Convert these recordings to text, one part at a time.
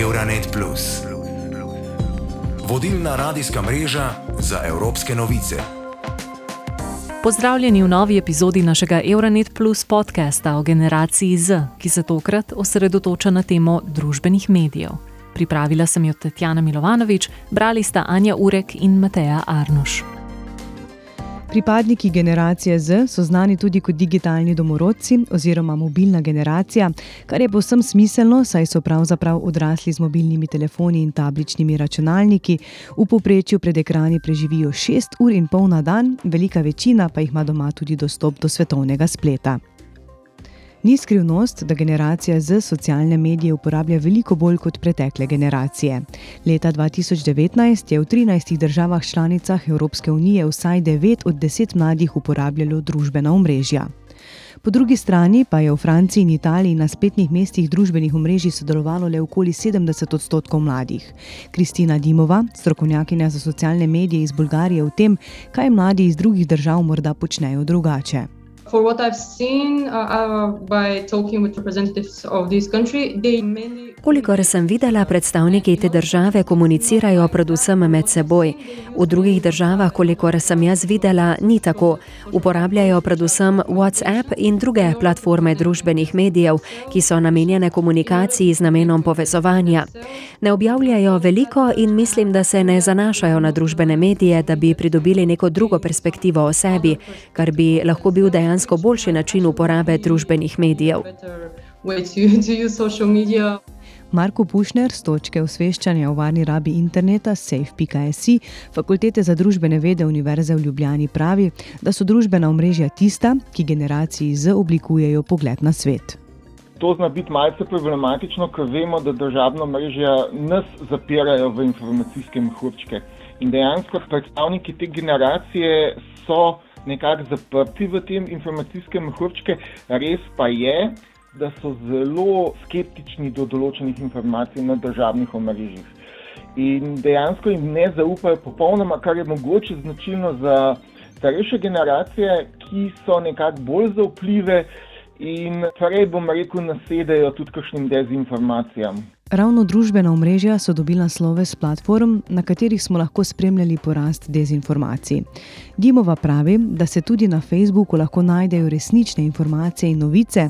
Euronet. Vodilna radijska mreža za evropske novice. Pozdravljeni v novi epizodi našega Euronet Plus podcasta o generaciji Z, ki se tokrat osredotoča na temo družbenih medijev. Pripravila sem jo Tatjana Milovanovič, brali sta Anja Urek in Mateja Arnoš. Pripadniki generacije Z so znani tudi kot digitalni domorodci oziroma mobilna generacija, kar je povsem smiselno, saj so pravzaprav odrasli z mobilnimi telefoni in tabličnimi računalniki, v povprečju pred ekrani preživijo 6 ur in pol na dan, velika večina pa jih ima doma tudi dostop do svetovnega spleta. Ni skrivnost, da generacija z socialne medije uporablja veliko bolj kot pretekle generacije. Leta 2019 je v 13 državah članicah Evropske unije vsaj 9 od 10 mladih uporabljalo družbena omrežja. Po drugi strani pa je v Franciji in Italiji na spletnih mestih družbenih omrežij sodelovalo le okoli 70 odstotkov mladih. Kristina Dimova, strokovnjakinja za socialne medije iz Bolgarije, v tem, kaj mladi iz drugih držav morda počnejo drugače. For what I've seen uh, uh, by talking with representatives of this country, they mainly Kolikor sem videla, predstavniki te države komunicirajo predvsem med seboj. V drugih državah, kolikor sem jaz videla, ni tako. Uporabljajo predvsem WhatsApp in druge platforme družbenih medijev, ki so namenjene komunikaciji z namenom povezovanja. Ne objavljajo veliko in mislim, da se ne zanašajo na družbene medije, da bi pridobili neko drugo perspektivo o sebi, kar bi lahko bil dejansko boljši način uporabe družbenih medijev. Marko Pušner z točke osveščanja o varni rabi interneta safe.si Fakultete za družbene vede Univerze v Ljubljani pravi, da so družbena omrežja tista, ki generaciji Z oblikujejo pogled na svet. To zna biti malce problematično, ker vemo, da državna mreža nas zapirajo v informacijske mehurčke. In dejansko predstavniki te generacije so nekako zaprti v te informacijske mehurčke, res pa je, da so zelo skeptični do določenih informacij na državnih omrežjih. In dejansko jim ne zaupajo popolnoma, kar je mogoče značilno za starejše generacije, ki so nekako bolj zaupljive in prej, bom rekel, nasedajo tudi kakšnim dezinformacijam. Ravno družbena omrežja so dobila slove s platform, na katerih smo lahko spremljali porast dezinformacij. Dimova pravi, da se tudi na Facebooku lahko najdejo resnične informacije in novice,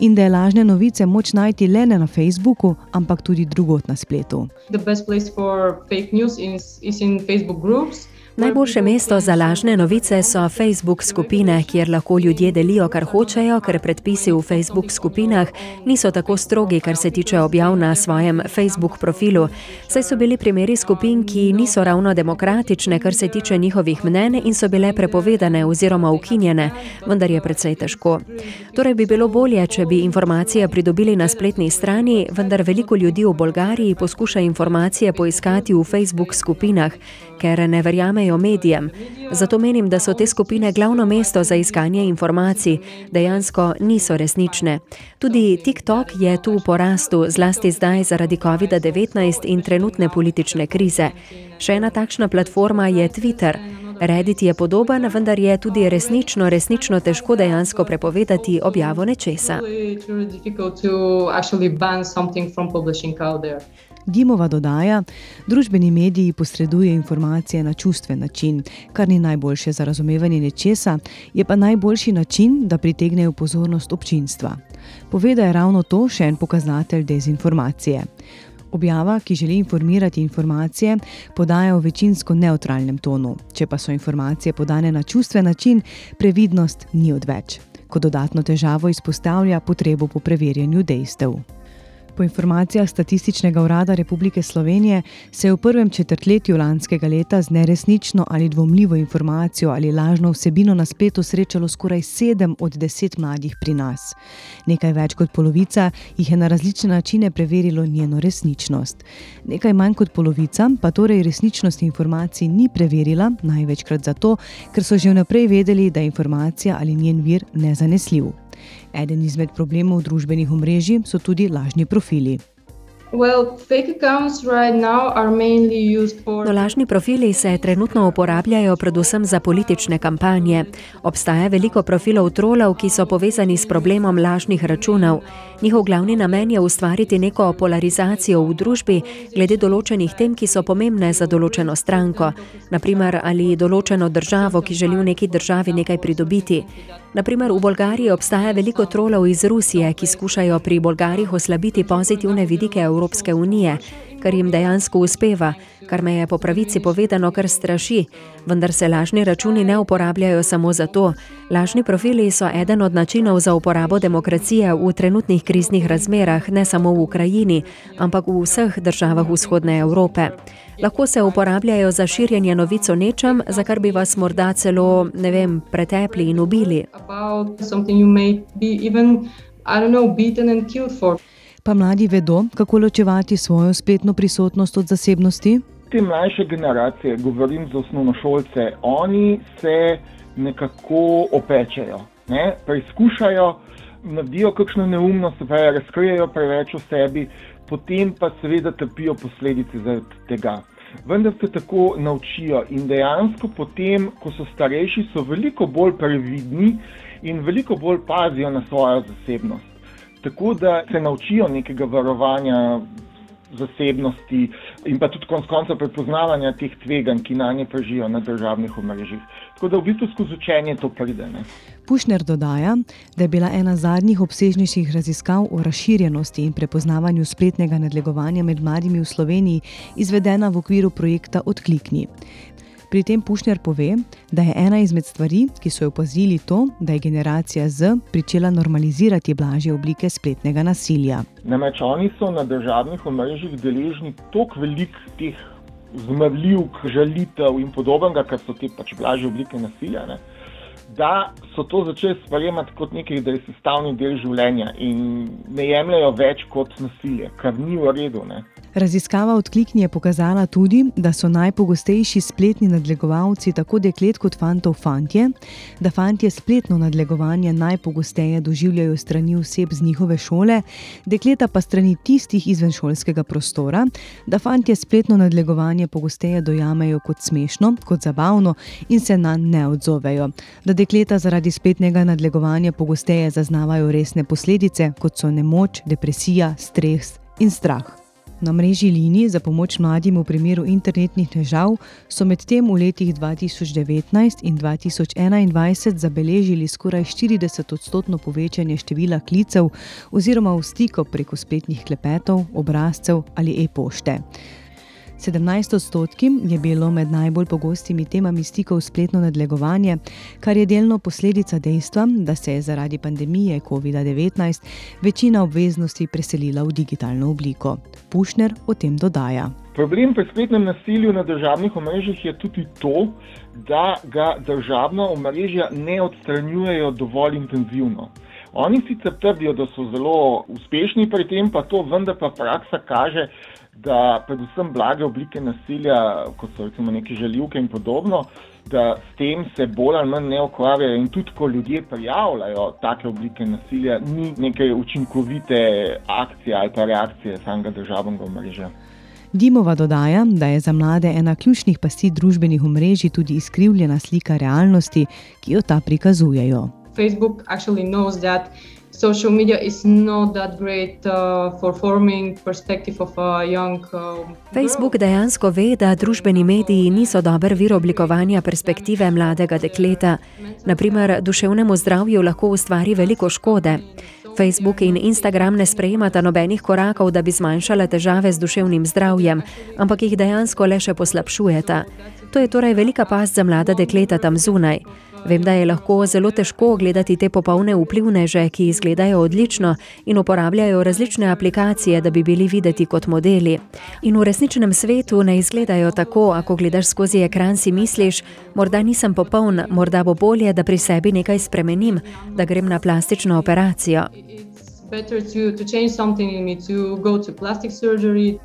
in da je lažne novice moč najti le ne na Facebooku, ampak tudi drugot na spletu. The best place for fake news is, is in Facebook groups. Najboljše mesto za lažne novice so Facebook skupine, kjer lahko ljudje delijo, kar hočejo, ker predpisi v Facebook skupinah niso tako strogi, kar se tiče objav na svojem Facebook profilu. Saj so bili primeri skupin, ki niso ravno demokratične, kar se tiče njihovih mnen in so bile prepovedane oziroma ukinjene, vendar je predvsej težko. Torej bi bilo bolje, če bi informacije pridobili na spletni strani, vendar veliko ljudi v Bolgariji poskuša informacije poiskati v Facebook skupinah, ker ne verjamejo medijem. Zato menim, da so te skupine glavno mesto za iskanje informacij, dejansko niso resnične. Tudi TikTok je tu v porastu, zlasti zdaj zaradi COVID-19 in trenutne politične krize. Še ena takšna platforma je Twitter. Reddit je podoben, vendar je tudi resnično, resnično težko dejansko prepovedati objavo nečesa. Dimova dodaja, družbeni mediji posredujejo informacije na čustven način, kar ni najboljše za razumevanje nečesa, je pa najboljši način, da pritegnejo pozornost občinstva. Poveda je ravno to še en pokazatelj dezinformacije. Objava, ki želi informirati informacije, podaja v večinsko neutralnem tonu. Če pa so informacije podane na čustven način, previdnost ni odveč. Kot dodatno težavo izpostavlja potrebo po preverjanju dejstev. Po informacijah Statističnega urada Republike Slovenije se je v prvem četrtletju lanskega leta z neresnično ali dvomljivo informacijo ali lažno vsebino na spletu srečalo skoraj sedem od deset mladih pri nas. Nekaj več kot polovica jih je na različne načine preverilo njeno resničnost. Nekaj manj kot polovica pa torej resničnost informacij ni preverila, največkrat zato, ker so že vnaprej vedeli, da je informacija ali njen vir nezanesljiv. Eden izmed problemov družbenih omrežij so tudi lažni profili. Well, fake accounts right now are mainly used for. No, lažni profili se trenutno uporabljajo predvsem za politične kampanje. Obstaja veliko profilov trolov, ki so povezani s problemom lažnih računov. Njihov glavni namen je ustvariti neko polarizacijo v družbi glede določenih tem, ki so pomembne za določeno stranko, naprimer ali določeno državo, ki želi v neki državi nekaj pridobiti. Naprimer, v Bolgariji obstaja veliko trolov iz Rusije, ki skušajo pri Bolgarih oslabiti pozitivne vidike Evropske unije, kar jim dejansko uspeva, kar me je po pravici povedano kar straši. Vendar se lažni računi ne uporabljajo samo za to. Lažni profili so eden od načinov za uporabo demokracije v trenutnih kriznih razmerah, ne samo v Ukrajini, ampak v vseh državah vzhodne Evrope. Lahko se uporabljajo za širjenje novic o nečem, za kar bi vas morda celo, ne vem, pretepli in ubili. About something you may be even, I don't know, beaten and killed for. Pa mladi vedo, kako ločevati svojo spletno prisotnost od zasebnosti? Te mlajše generacije, govorim za osnovnošolce, oni se nekako opečejo, ne? preizkušajo, naredijo kakšno neumnost, razkrijejo preveč o sebi, potem pa seveda trpijo posledice zaradi tega. Vendar se tako naučijo in dejansko potem, ko so starejši, so veliko bolj previdni in veliko bolj pazijo na svojo zasebnost. Tako da se naučijo nekega varovanja zasebnosti in pa tudi konec konca prepoznavanja teh tveganj, ki na nje prežijo na državnih omrežjih. Tako da v bistvu skozi učenje to pride. Ne. Pušner dodaja, da je bila ena zadnjih obsežnejših raziskav o razširjenosti in prepoznavanju spletnega nadlegovanja med mladimi v Sloveniji izvedena v okviru projekta Odklikni. Pri tem Pušner pove, da je ena izmed stvari, ki so jo opazili, to, da je generacija Z pričela normalizirati blažje oblike spletnega nasilja. Namreč oni so na državnih omrežjih deležni toliko velik teh zmrljivk, žalitev in podobnega, kar so te pač blažje oblike nasilja. Ne? Da so to začeli sprejemati kot nekaj, da je sestavni del življenja in ne jemljajo več kot nasilje, kar ni v redu. Ne? Raziskava odklikni je pokazala tudi, da so najpogostejši spletni nadlegovalci tako deklet kot fantov fantje, da fantje spletno nadlegovanje najpogosteje doživljajo strani oseb z njihove šole, dekleta pa strani tistih izven šolskega prostora, da fantje spletno nadlegovanje pogosteje dojamejo kot smešno, kot zabavno in se na ne odzovejo, da dekleta zaradi spletnega nadlegovanja pogosteje zaznavajo resne posledice, kot so nemoč, depresija, stres in strah. Na mreži linij za pomoč mladim v primeru internetnih težav so medtem v letih 2019 in 2021 zabeležili skoraj 40-odstotno povečanje števila klicev oziroma stikov preko spletnih klepetov, obrazcev ali e-pošte. 17 odstotki je bilo med najbolj pogostimi temami stikov spletno nadlegovanje, kar je delno posledica dejstva, da se je zaradi pandemije COVID-19 večina obveznosti preselila v digitalno obliko. Pušner o tem dodaja. Problem pri spletnem nasilju na državnih omrežjih je tudi to, da ga državna omrežja ne odstranjujejo dovolj intenzivno. Oni sicer trdijo, da so zelo uspešni pri tem, pa to vendar pa praksa kaže, da predvsem blage oblike nasilja, kot so recimo neke žaljivke in podobno, da s tem se bolj ali manj ne ukvarjajo in tudi, ko ljudje prijavljajo take oblike nasilja, ni neke učinkovite akcije ali pa reakcije samega državnega omrežja. Dimova dodaja, da je za mlade ena ključnih pasti družbenih omrežij tudi izkrivljena slika realnosti, ki jo ta prikazujejo. Facebook actually knows that social media is not that great uh, for forming perspective of a young uh, Facebook dejansko ve, da družbeni mediji niso dober vir oblikovanja perspektive mladega dekleta. Naprimer, duševnemu zdravju lahko ustvari veliko škode. Facebook in Instagram ne sprejemata nobenih korakov, da bi zmanjšala težave z duševnim zdravjem, ampak jih dejansko le še poslabšujeta. To je torej velika past za mlada dekleta tam zunaj. Vem, da je lahko zelo težko gledati te popolne vplivneže, ki izgledajo odlično in uporabljajo različne aplikacije, da bi bili videti kot modeli. In v resničnem svetu ne izgledajo tako, ako gledaš skozi ekran, si misliš, morda nisem popoln, morda bo bolje, da pri sebi nekaj spremenim, da grem na plastično operacijo. better to, to change something in me to go to plastic surgery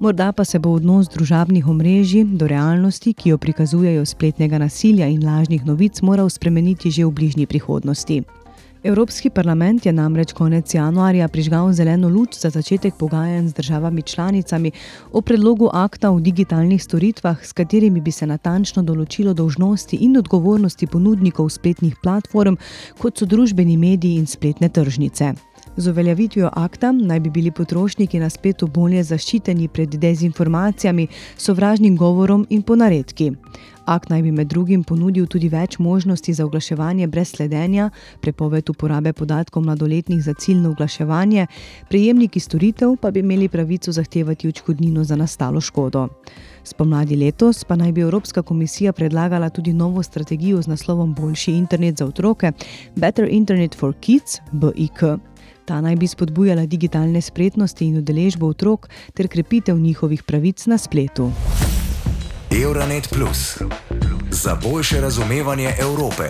Morda pa se bo odnos družabnih omrežij do realnosti, ki jo prikazujejo spletnega nasilja in lažnih novic, moral spremeniti že v bližnji prihodnosti. Evropski parlament je namreč konec januarja prižgal zeleno luč za začetek pogajanj z državami članicami o predlogu akta o digitalnih storitvah, s katerimi bi se natančno določilo dolžnosti in odgovornosti ponudnikov spletnih platform, kot so družbeni mediji in spletne tržnice. Z uveljavitvijo akta naj bi bili potrošniki na spletu bolje zaščiteni pred dezinformacijami, sovražnim govorom in ponaredki. Akt naj bi med drugim ponudil tudi več možnosti za oglaševanje brez sledenja, prepoved uporabe podatkov mladoletnih za ciljno oglaševanje, prejemniki storitev pa bi imeli pravico zahtevati odškodnino za nastalo škodo. Spomladi letos pa naj bi Evropska komisija predlagala tudi novo strategijo z naslovom Boljši internet za otroke, Better Internet for Kids, BIK. Ta naj bi spodbujala digitalne spretnosti in udeležbo otrok ter krepitev njihovih pravic na spletu. Euronet Plus za boljše razumevanje Evrope.